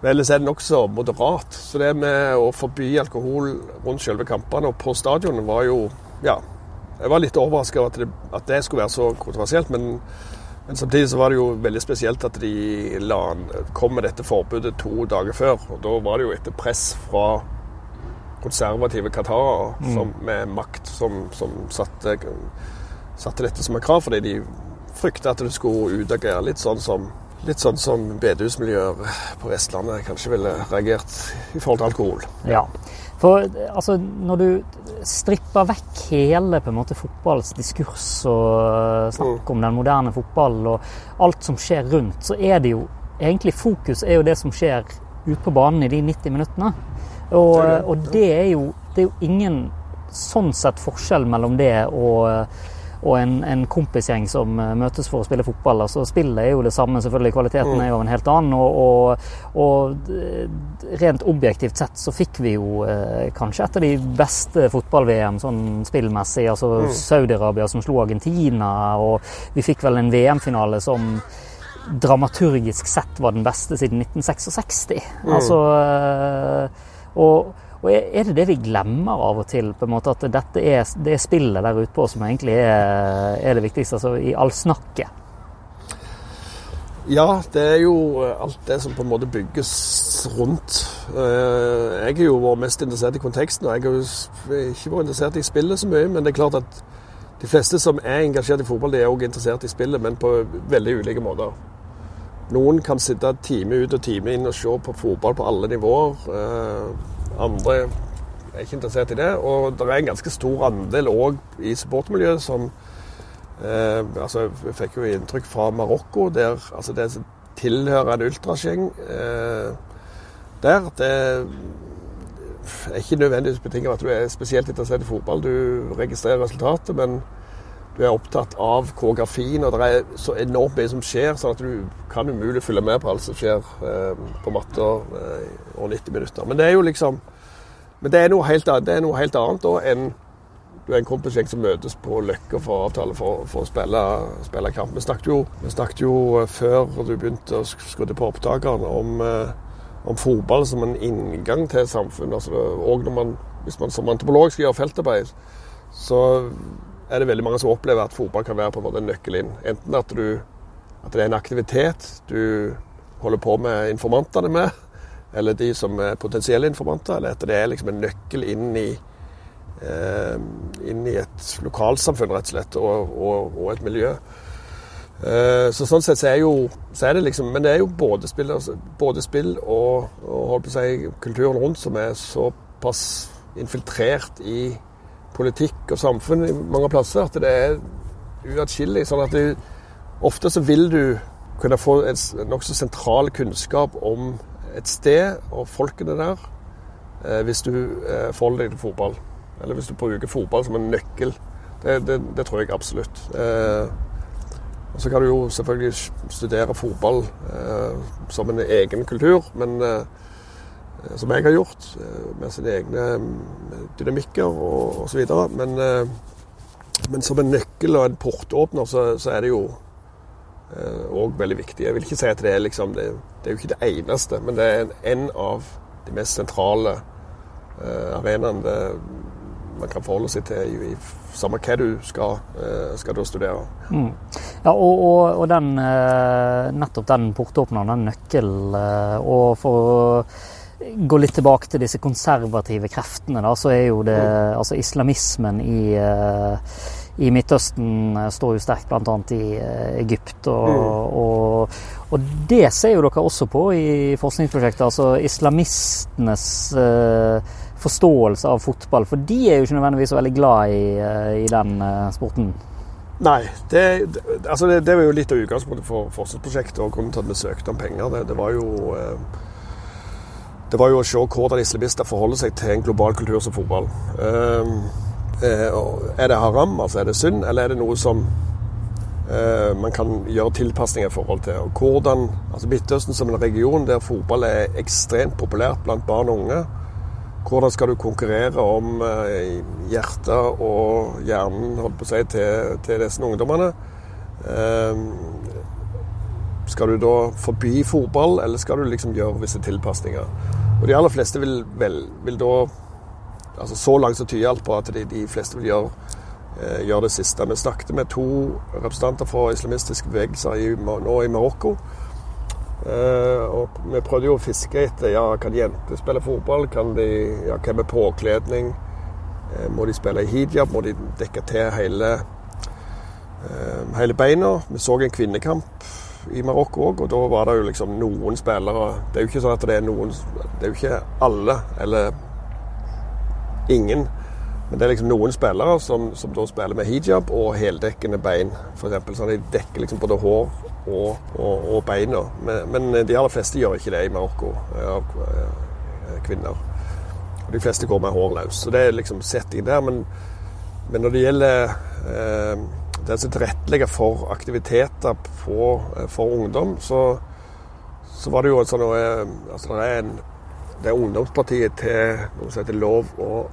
ellers er det nokså moderat. Så det med å forby alkohol rundt selve kampene og på stadionet var jo Ja, jeg var litt overraska over at det, at det, skulle være så kontroversielt, men, men, samtidig så var det jo veldig spesielt at de la, kom med dette forbudet to dager før. Og da var det jo etter press fra konservative qatarer mm. med makt som, som satte, satte, dette som et krav, fordi de frykta at det skulle utagere litt sånn som Litt sånn som bedehusmiljøer på Vestlandet kanskje ville reagert i forhold til alkohol. Ja, for altså, når du stripper vekk hele på en måte fotballens diskurs og eh, snakk mm. om den moderne fotballen og alt som skjer rundt, så er det jo egentlig fokus er jo det som skjer ute på banen i de 90 minuttene. Og, og det, er jo, det er jo ingen sånn sett forskjell mellom det og og en, en, kompisgjeng som eh, møtes for å spille fotball. altså Spillet er jo det samme, selvfølgelig. Kvaliteten mm. er jo en helt annen. Og, og, rent objektivt sett så fikk vi jo eh, kanskje et av de beste fotball-VM sånn spillmessig. Altså mm. Saudi-Arabia som slo Argentina, og vi fikk vel en VM-finale som dramaturgisk sett var den beste siden 1966. Mm. Altså eh, og og er det det vi glemmer av og til, på en måte, at dette er, det spillet der ute på som egentlig er, er det viktigste, altså i all snakket? Ja, det er jo alt det som på en måte bygges rundt. Eh, jeg har jo vært mest interessert i konteksten, og jeg har jo ikke vært interessert i spillet så mye. Men det er klart at de fleste som er engasjert i fotball, de er òg interessert i spillet, men på veldig ulike måter. Noen kan sitte time ut og time inn og se på fotball på alle nivåer. Eh, andre er ikke interessert i det. Og det er en ganske stor andel òg i supportermiljøet som eh, altså, Jeg fikk jo inntrykk fra Marokko, der altså det tilhører en ultrasgjeng eh, der. Det er ikke nødvendigvis betinget at du er spesielt interessert i fotball. Du registrerer resultatet, men du er opptatt av koreografien, og det er så enormt mye som skjer, sånn at du kan umulig følge med på alt som skjer eh, på matta eh, over 90 minutter. Men det er jo liksom Men det er noe helt, er noe helt annet da enn du er en kompisgjeng som møtes på Løkka for å avtale for, for å spille, spille, kamp. Vi snakket, jo, vi snakket jo eh, før du begynte å skru på opptakeren, om, eh, om, fotball som en inngang til samfunnet. Altså, og man, hvis man som antropolog skal gjøre feltarbeid, så er det veldig mange som opplever at fotball kan være på en måte en nøkkel inn. Enten at, du, at det er en aktivitet du holder på med informantene med, eller de som er potensielle informanter, eller at det er liksom en nøkkel inn i, eh, inn i et lokalsamfunn, rett og slett, og, og, og et miljø. Eh, så sånn sett så er, jo, så er det liksom Men det er jo både spill, altså, både spill og, og si, kulturen rundt som er såpass infiltrert i politikk og samfunn i mange plasser at det er uatskillelig. Sånn at du, ofte så vil du kunne få en nokså sentral kunnskap om et sted og folkene der eh, hvis du eh, forholder deg til fotball. Eller hvis du bruker fotball som en nøkkel. Det, det, det tror jeg absolutt. Eh, Og Så kan du jo selvfølgelig studere fotball eh, som en egen kultur, men eh, som jeg har gjort, eh, med sine egne mm, dynamikker og osv. Men, eh, men som en nøkkel og en portåpner, så, så er det jo òg eh, veldig viktig. Jeg vil ikke si at det er liksom det, det, er jo ikke det eneste, men det er en, en av de mest sentrale eh, arenaene man kan forholde seg til i, i samme hva du skal, eh, skal du studere. Mm. Ja, og, og, og den, eh, nettopp den portåpneren, den nøkkelen, og for å gå litt tilbake til disse konservative kreftene, da, så er jo det mm. altså islamismen i i Midtøsten eh, står jo sterkt bl.a. i eh, Egypt. Og, mm. og, og, det ser jo dere også på i forskningsprosjektet. Altså islamistenes uh, forståelse av fotball. For de er jo ikke nødvendigvis så veldig glad i, uh, i den uh, sporten. Nei, det, altså det, det, var jo litt av utgangspunktet for forskningsprosjektet og grunnen til at vi søkte om penger. Det, det var jo det var jo å se hvordan islamister forholder seg til en global kultur som fotball. Um, Eh, er det haram, altså er det synd, eller er det noe som eh, man kan gjøre tilpasninger i forhold til? Og hvordan, altså Midtøsten som en region der fotball er ekstremt populært blant barn og unge, hvordan skal du konkurrere om eh, hjertet og hjernen holdt på å si, til, til disse ungdommene? Skal du da forby fotball, eller skal du liksom gjøre visse tilpasninger? Og De aller fleste vil, vel, vil da altså Så langt så tyder alt på at de, de fleste vil gjøre, eh, gjøre, det siste. Vi snakket med to representanter fra islamistiske bevegelser i, nå i Marokko. Eh, og vi prøvde jo å fiske etter ja, kan jenter spille fotball. Kan de, ja, Hva med påkledning? Eh, må de spille i hijab? Må de dekke til hele, eh, hele beina? Vi så en kvinnekamp i Marokko òg, og da var det jo liksom noen spillere Det er jo ikke sånn at det er noen Det er jo ikke alle, eller ingen. Men det er liksom noen spillere som, som da spiller med hijab og heldekkende bein, For eksempel, sånn at de dekker liksom både hår og, og, og beina. Men, men, de aller fleste gjør ikke det i Marokko, av eh, kvinner. Og de fleste går med hår løs. Så det er liksom sett inn der. Men, men når det gjelder eh, det som tilrettelegger for aktiviteter på, eh, for ungdom, så, så var det jo sånn altså det er en det er ungdomspartiet til noe som heter Lov og,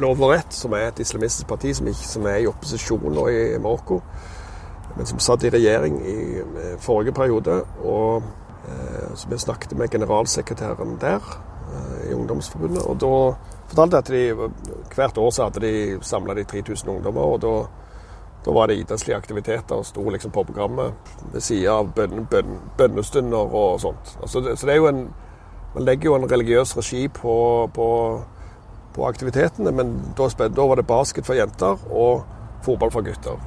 Lov og Rett, som er et islamistisk parti som, ikke, som er i opposisjon nå i Marokko, men som satt i regjering i eh, forrige periode. Og eh, så vi snakket med generalsekretæren der eh, i Ungdomsforbundet. Og da fortalte jeg at de hvert år så hadde de samla de 3000 ungdommer. og da da var det idrettslige aktiviteter og sto liksom på programmet ved sida av bønn, bønn, bønnestunder og sånt. Altså det, så det er jo en man legger jo en religiøs regi på, på, på aktivitetene, men da, da, var det basket for jenter og fotball for gutter.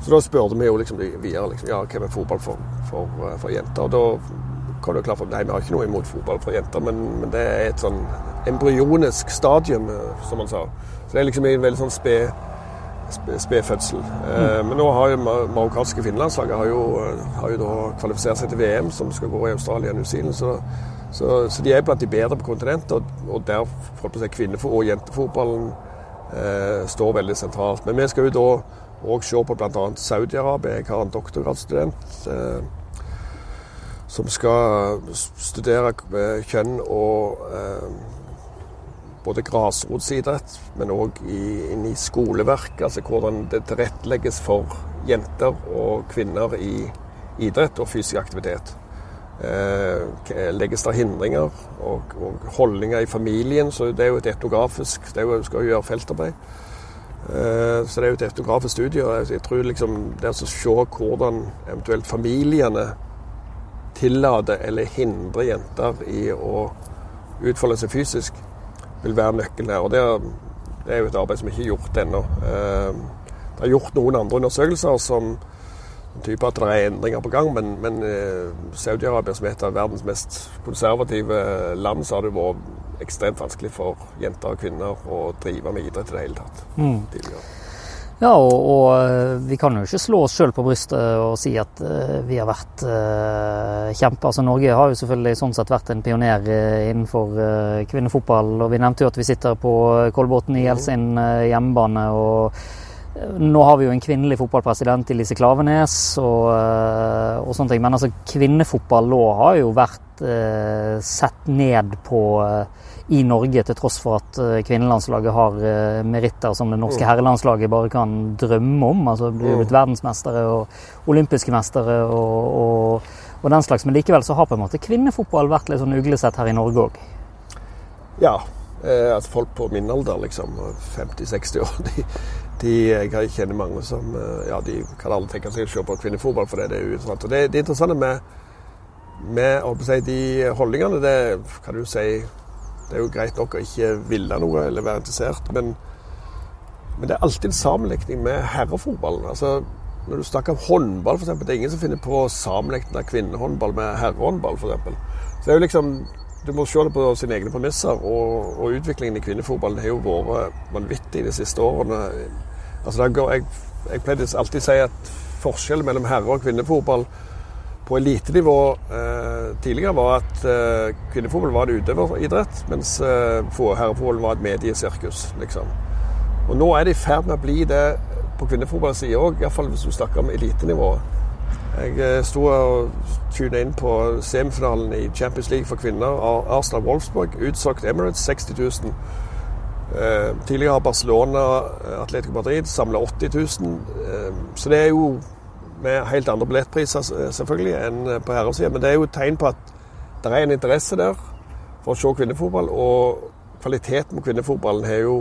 Så da spurte vi jo liksom videre liksom, ja, hvem er fotball for, for, for jenter. Og da kom det klart for nei, vi har ikke noe imot fotball for jenter, men, men det er et sånn embryonisk stadium, som man sa. Så det er liksom en veldig sånn sped spedfødsel. Mm. Men nå har jo marokkanske finlandslaget har jo, har jo kvalifisert seg til VM, som skal gå i Australia og New Zealand. Så, så, så de er blant de bedre på kontinentet, og, og der for å si, kvinnefo- og jentefotballen eh, står veldig sentralt. Men vi skal jo da òg se på bl.a. Saudi-Arabia. Jeg har en doktorgradsstudent eh, som skal studere eh, kjønn og eh, både grasrotsidrett, men òg inn i skoleverket. Altså hvordan det tilrettelegges for jenter og kvinner i idrett og fysisk aktivitet. Eh, legges det hindringer og, og, holdninger i familien, så det er jo et etnografisk Det jo, skal jo gjøre feltarbeid. Eh, så det er jo et etnografisk studie. og Jeg tror liksom det å se hvordan eventuelt familiene tillater eller hindrer jenter i å utfolde seg fysisk, vil være nøkkelen her. og det er, det er, jo et arbeid som ikke er gjort ennå. Eh, det er gjort noen andre undersøkelser som typer at det er endringer på gang, men, men eh, Saudi-Arabia, som er et av verdens mest konservative land, så har det vært ekstremt vanskelig for jenter og kvinner å drive med idrett i det hele tatt. Mm. Ja, og, og, eh, vi kan jo ikke slå oss sjøl på brystet og si at uh, vi har vært uh, kjempe. Altså, Norge har jo selvfølgelig sånn sett vært en pioner uh, innenfor uh, kvinnefotball. Og vi nevnte jo at vi sitter på Kolbotn i sin hjemmebane. og Nå har vi jo en kvinnelig fotballpresident, i Lise Klavenes, og, eh, og sånne ting. Men altså, kvinnefotball nå har jo vært eh, sett ned på eh, i Norge, til tross for at eh, kvinnelandslaget har meritter som det norske mm. herrelandslaget bare kan drømme om. Altså blir blitt mm. verdensmestere og olympiske mestere og, og, og, den slags. Men likevel så har på en måte kvinnefotball vært litt sånn uglesett her i Norge òg. Ja. Eh, altså folk på min alder, liksom, 50-60 år, de, de, jeg kjenner mange som eh, ja, de kan aldri tenke seg å se på kvinnefotball, for det er uinteressant. Og det, det interessante med, med si, de holdningene, det kan du si Det er jo greit nok å ikke ville noe eller være interessert, men, men det er alltid en sammenlikning med herrefotballen. Altså, når du snakker om håndball, f.eks. Det er ingen som finner på å sammenligne kvinnehåndball med herrehåndball, f.eks. Så det er jo liksom du må se det på sine egne premisser. Og, og utviklingen i kvinnefotballen har jo vært vanvittig de siste årene. Altså, går, jeg, jeg pleide alltid å si at forskjellen mellom herre- og kvinnefotball på elitenivå eh, tidligere var at eh, kvinnefotball var en utøveridrett, mens eh, herrefotball var et mediesirkus. Liksom. Og nå er det i ferd med å bli det på kvinnefotballsida òg, iallfall hvis du snakker om elitenivået. Jeg eh, sto og tunet inn på semifinalen i Champions League for kvinner. Arsenal Wolfsburg, utsolgt Emirates, 60 000. Eh, tidligere har Barcelona, eh, Atletico Madrid, samla 80 000. så det er jo med helt andre billettpriser selvfølgelig enn på herresida. Men det er jo et tegn på at det er en interesse der for å se kvinnefotball. Og kvaliteten på kvinnefotballen har jo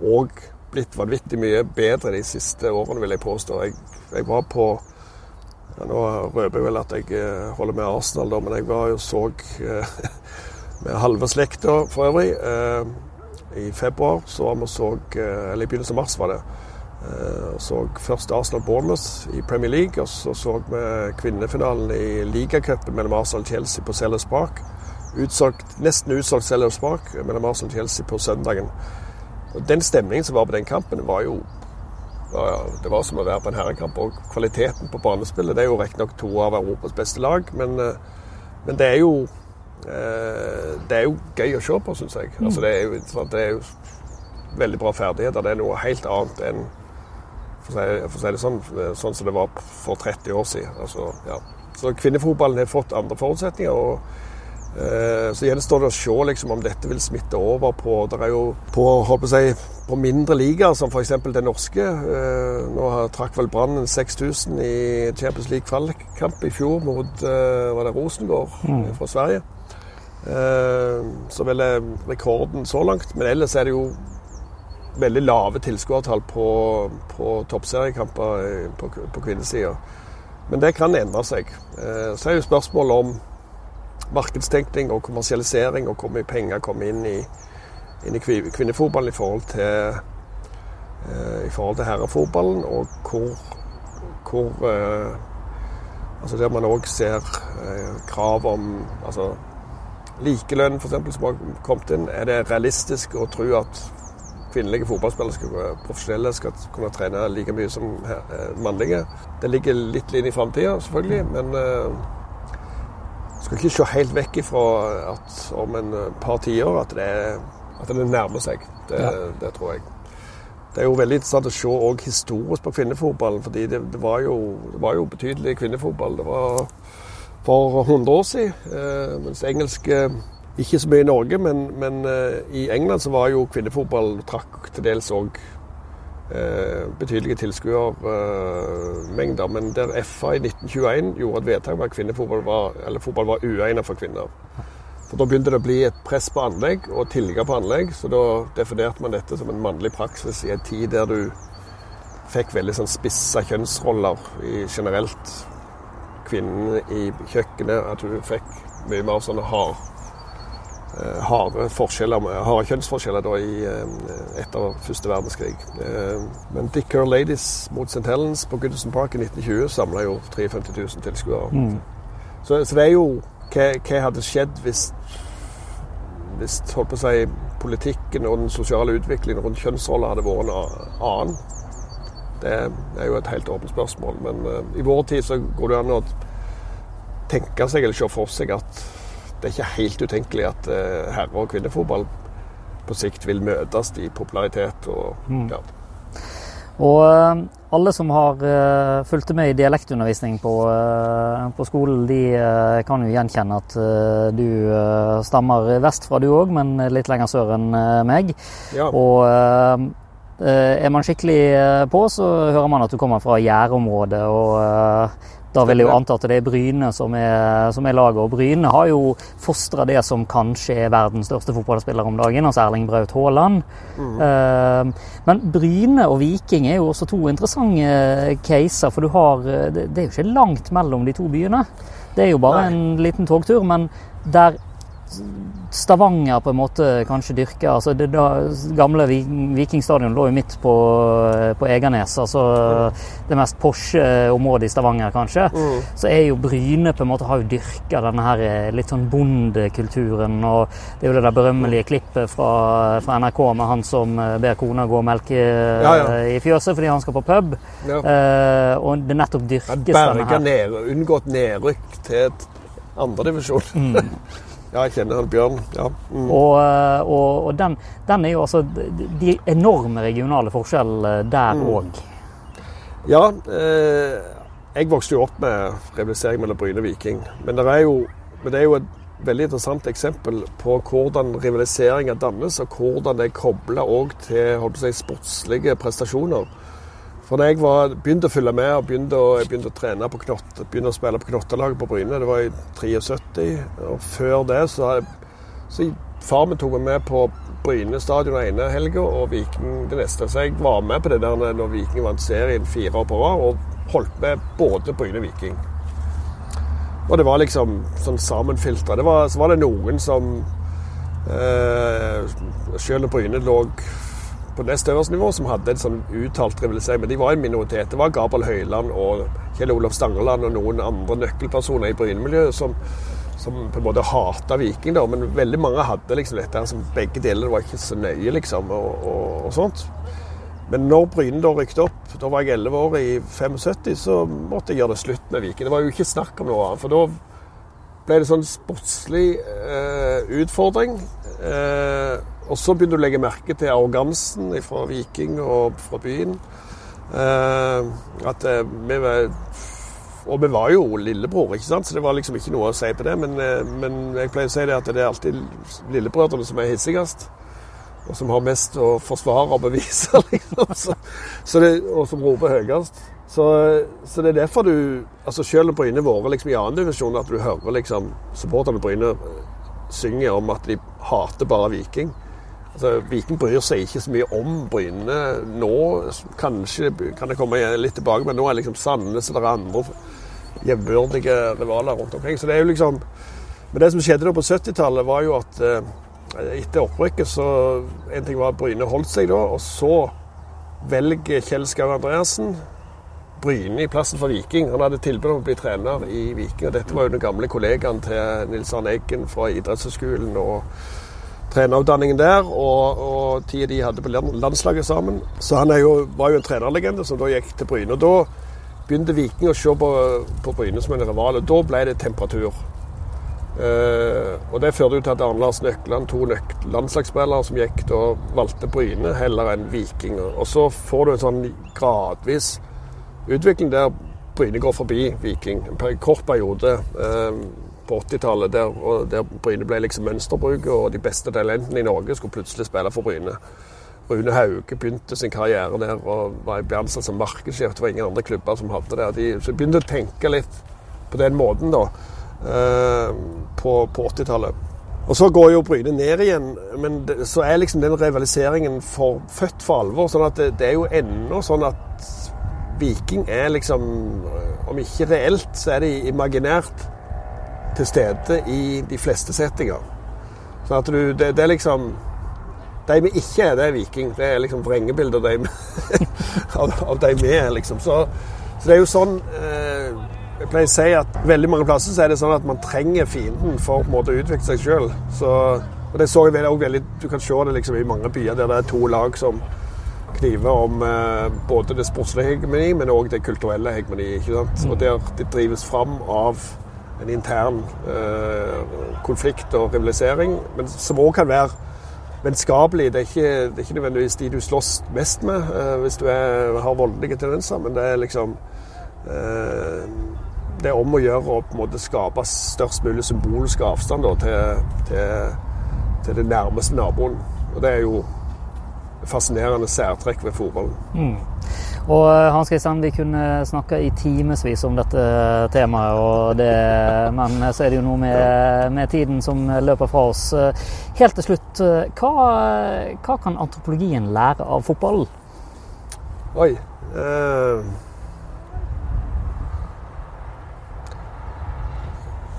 òg blitt vanvittig mye bedre de siste årene, vil jeg påstå. Jeg, jeg var på ja, nå røper jeg vel at jeg eh, holder med Arsenal, da, men jeg var jo så eh, med halve slekta for øvrig. Eh, I februar så var vi så Eller i begynnelsen av mars var det. Så først Arsenal Bournemouth i Premier League, og så så vi kvinnefinalen i ligacupen mellom Arsenal og Chelsea på Sellers Park. Utsolgt, nesten utsolgt Sellers Park mellom Arsenal og Chelsea på søndagen. Og Den stemningen som var på den kampen, var jo det var som å være på en herrekamp. Og kvaliteten på banespillet Det er jo riktignok to av Europas beste lag, men, eh, men, det er jo eh, Det er jo gøy å se på, syns jeg. Mm. Altså, det, er jo, det, er jo, veldig bra ferdigheter. Det er noe helt annet enn for å si, det sånn, sånn som det var for 30 år siden. Altså, ja. Så kvinnefotballen har fått andre forutsetninger. og Eh, så gjenstår det å se liksom, om dette vil smitte over på Det er jo på, jeg, på mindre ligaer, som f.eks. den norske. Eh, nå trakk vel Brann 6000 i Champions League kvalikkamp i fjor mot eh, var det Rosengård mm. fra Sverige. Så vel er rekorden så langt. Men ellers er det jo veldig lave tilskuertall på, på toppseriekamper på, på kvinnesida. Men det kan endre seg. Så er jo spørsmålet om markedstenkning og kommersialisering, og hvor mye penger kommer inn i, inn i kvinnefotballen i forhold til, i forhold til herrefotballen, og hvor, hvor altså Der man òg ser krav om altså, likelønn, f.eks., som har kommet inn. Er det realistisk å tro at kvinnelige fotballspillere skal, profesjonelle skal kunne trene like mye som mannlige? Det ligger litt inn i framtida, selvfølgelig, men skal ikke se helt vekk ifra at om en eh, par tiår at, at det nærmer seg. Det, ja. det, tror jeg. Det er jo veldig interessant å se òg historisk på kvinnefotballen, fordi det, det, var jo, det, var jo, betydelig kvinnefotball. Det var for 100 år siden, eh, mens engelsk ikke så mye i Norge, men, men eh, i England så var jo kvinnefotball trakk til dels òg Eh, betydelige tilskuermengder. Men der FA i 1921 gjorde et vedtak om at kvinnefotball var, eller fotball var uegnet for kvinner. For Da begynte det å bli et press på anlegg og tilgang på anlegg. Så da definerte man dette som en mannlig praksis i en tid der du fikk veldig sånn spissa kjønnsroller i generelt. Kvinnene i kjøkkenet. At hun fikk mye mer sånne hard Eh, harde forskjeller, harde kjønnsforskjeller da i, eh, etter første verdenskrig. Eh, men Dick Her Ladies mot St. Helens på Goodison Park i 1920 samla jo 53 000 tilskuere. Mm. Så, så, det er jo hva, hva hadde skjedd hvis, hvis holdt på å si, politikken og den sosiale utviklingen rundt kjønnsroller hadde vært en annen? Det er jo et helt åpent spørsmål. Men uh, i vår tid så går det an å tenke seg eller se for seg at det er ikke helt utenkelig at uh, herre- og kvinnefotball på sikt vil møtes i popularitet. og mm. ja. Og uh, alle som har uh, fulgt med i dialektundervisning på, uh, på skolen, de uh, kan jo gjenkjenne at du stammer vestfra du òg, men litt lenger sør enn meg. Ja. Og er man skikkelig på, så hører man at du kommer fra gjærområdet. og da vil jeg jo anta at det er Bryne som er, som er laget. Og Bryne har jo fostra det som kanskje er verdens største fotballspiller om dagen, altså Erling Braut Haaland. Mm. Men Bryne og Viking er jo også to interessante caser, for du har Det, det er jo ikke langt mellom de to byene. Det er jo bare Nei. en liten togtur, men der Stavanger på en måte kanskje dyrker altså Det da, gamle Vikingstadion lå jo midt på, på Egernes, altså det mest Porsche området i Stavanger, kanskje. Mm. Så er jo Bryne på en måte har jo dyrka denne her eh, litt sånn bondekulturen. Og det er jo det der berømmelige klippet fra, fra NRK med han som eh, ber kona gå og melke ja, ja. i fjøset fordi han skal på pub. Ja. Eh, og det nettopp dyrkes denne her. Ned, unngått nedrykk til andredivisjon. Mm. Ja, jeg kjenner han Bjørn. Ja. Mm. Og, eh, og, og den, den, er jo altså De enorme regionale forskjellene der òg. Mm. Ja. Eh, jeg vokste jo opp med rivalisering mellom Bryne og Viking. Men det er jo, men det er jo et veldig interessant eksempel på hvordan rivaliseringer dannes, og hvordan det er òg til si, sportslige prestasjoner. For da jeg var, begynte å følge med og begynte å, begynte å trene på knott, begynte å spille på knottelaget på Bryne, det var i 73. Og før det så, så far min tok meg med på Bryne stadion den ene helga og Viking det neste. Så jeg var med på det der når Viking vant serien fire år på rad, og holdt med både Bryne og Viking. Og det var liksom sånn sammenfiltra. Så var det noen som eh, Selv når Bryne lå på nest øverste nivå som hadde en sånn uttalt rivalisering. Men de var en minoritet. Det var Gabriel Høyland og Kjell Olof Stangeland og noen andre nøkkelpersoner i Bryne-miljøet som, som, på en måte hata Viking. da, Men veldig mange hadde liksom dette som begge deler. Var ikke så nøye, liksom, og, og, og sånt. Men når Bryne da rykket opp, da var jeg 11 år i 75, så måtte jeg gjøre det slutt med Viking. Det var jo ikke snakk om noe annet. For da ble det sånn sportslig eh, utfordring. Eh, og så begynner du å legge merke til arrogansen fra Viking og fra byen. Eh, at eh, vi var Og vi var jo lillebror, ikke sant? så det var liksom ikke noe å si på det. Men, eh, men jeg pleier å si det at det er alltid lillebrødrene som er hissigst. Og som har mest å forsvare og bevise, liksom. Så, så det, og som roper høyest. Så, så, det er derfor du altså Selv om Bryne vært liksom i annendivisjon, at du hører liksom supporterne Bryne synger om at de hater bare Viking. Altså, Viking bryr seg ikke så mye om Bryne nå. Kanskje kan det komme litt tilbake, men nå er liksom Sandnes og det er andre jevnbyrdige rivaler rundt omkring. Så det er jo liksom Men det som skjedde da på 70-tallet, var jo at eh, etter opprykket så En ting var at Bryne holdt seg da, og så velger Kjell Skau Andreassen Bryne i plassen for Viking. Han hadde tilbud om å bli trener i Viking, og dette var jo den gamle kollegaen til Nils Arne Eggen fra idrettshøyskolen. og trenerutdanningen der, og, og tida de hadde på landslaget sammen. Så han jo, var jo en trenerlegende som da gikk til Bryne. Og da begynte Viking å se på, på Bryne som en rival, og da ble det temperatur. Uh, og Det førte jo til at Arne Lars Nøkland, to nøk landslagsspillere som gikk da, valgte Bryne heller enn Viking. Og så får du en sånn gradvis utvikling der Bryne går forbi Viking. En kort periode. Uh, på 80-tallet, der, der, Bryne ble liksom mønsterbruket, og de beste talentene i Norge skulle plutselig spille for Bryne. Rune Hauge begynte sin karriere der og var ble ansatt som markedssjef. Det var ingen andre klubber som hadde det. De, så de begynte å tenke litt på den måten da, eh, på, på 80-tallet. Og så går jo Bryne ned igjen, men det, så er liksom den rivaliseringen for, født for alvor. sånn at det, det er jo ennå sånn at Viking er liksom Om ikke reelt, så er det imaginært til stede i de fleste settinger. Så at du, det, det, er liksom De vi ikke er, det er Viking. Det er liksom vrengebilder de, av, av de vi er, liksom. Så, så, det er jo sånn eh, Jeg pleier å si at veldig mange plasser så er det sånn at man trenger fienden for på en måte å utvikle seg sjøl. Og det så jeg også veldig Du kan se det liksom i mange byer der det er to lag som kniver om eh, både det sportslige hegemoni, men òg det kulturelle hegemoni. ikke sant? Og der det drives fram av en intern eh, konflikt og rivalisering, men som òg kan være vennskapelig. Det, er ikke, det er ikke nødvendigvis de du slåss mest med eh, hvis du er, har voldelige tendenser, men det er liksom eh, Det er om å gjøre å på en måte skape størst mulig symbolsk avstand da, til, til, til den nærmeste naboen. Og det er jo fascinerende særtrekk ved fotballen. Mm. Og eh, Hans Kristian, vi kunne snakka i timevis om dette temaet, det, men så er det jo noe med, med, tiden som løper fra oss. Helt til slutt, hva, hva kan antropologien lære av fotballen? Oi. Eh,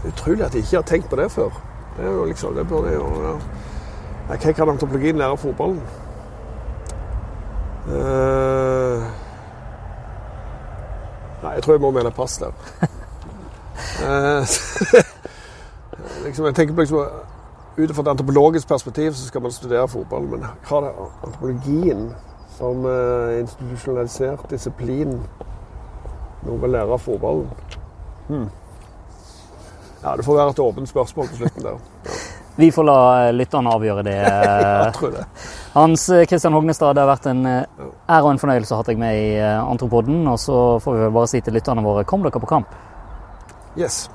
utrolig at jeg ikke har tenkt på det før. Det er jo liksom, det burde jo ja. Hva kan antropologien lære av fotballen? Uh, nei, jeg tror jeg må mene pass der. uh, liksom, jeg tenker på liksom, Ut fra et antropologisk perspektiv så skal man studere fotball, men har det antropologien som uh, institusjonalisert disiplin noe å lære av fotballen? Hmm. Ja, Det får være et åpent spørsmål på slutten der. Ja. Vi får la lytterne avgjøre det. jeg tror det. Hans Kristian Hognestad, det har vært en ære og en fornøyelse å ha deg med i Antropoden. Og så får vi vel bare si til lytterne våre kom dere på kamp. Yes.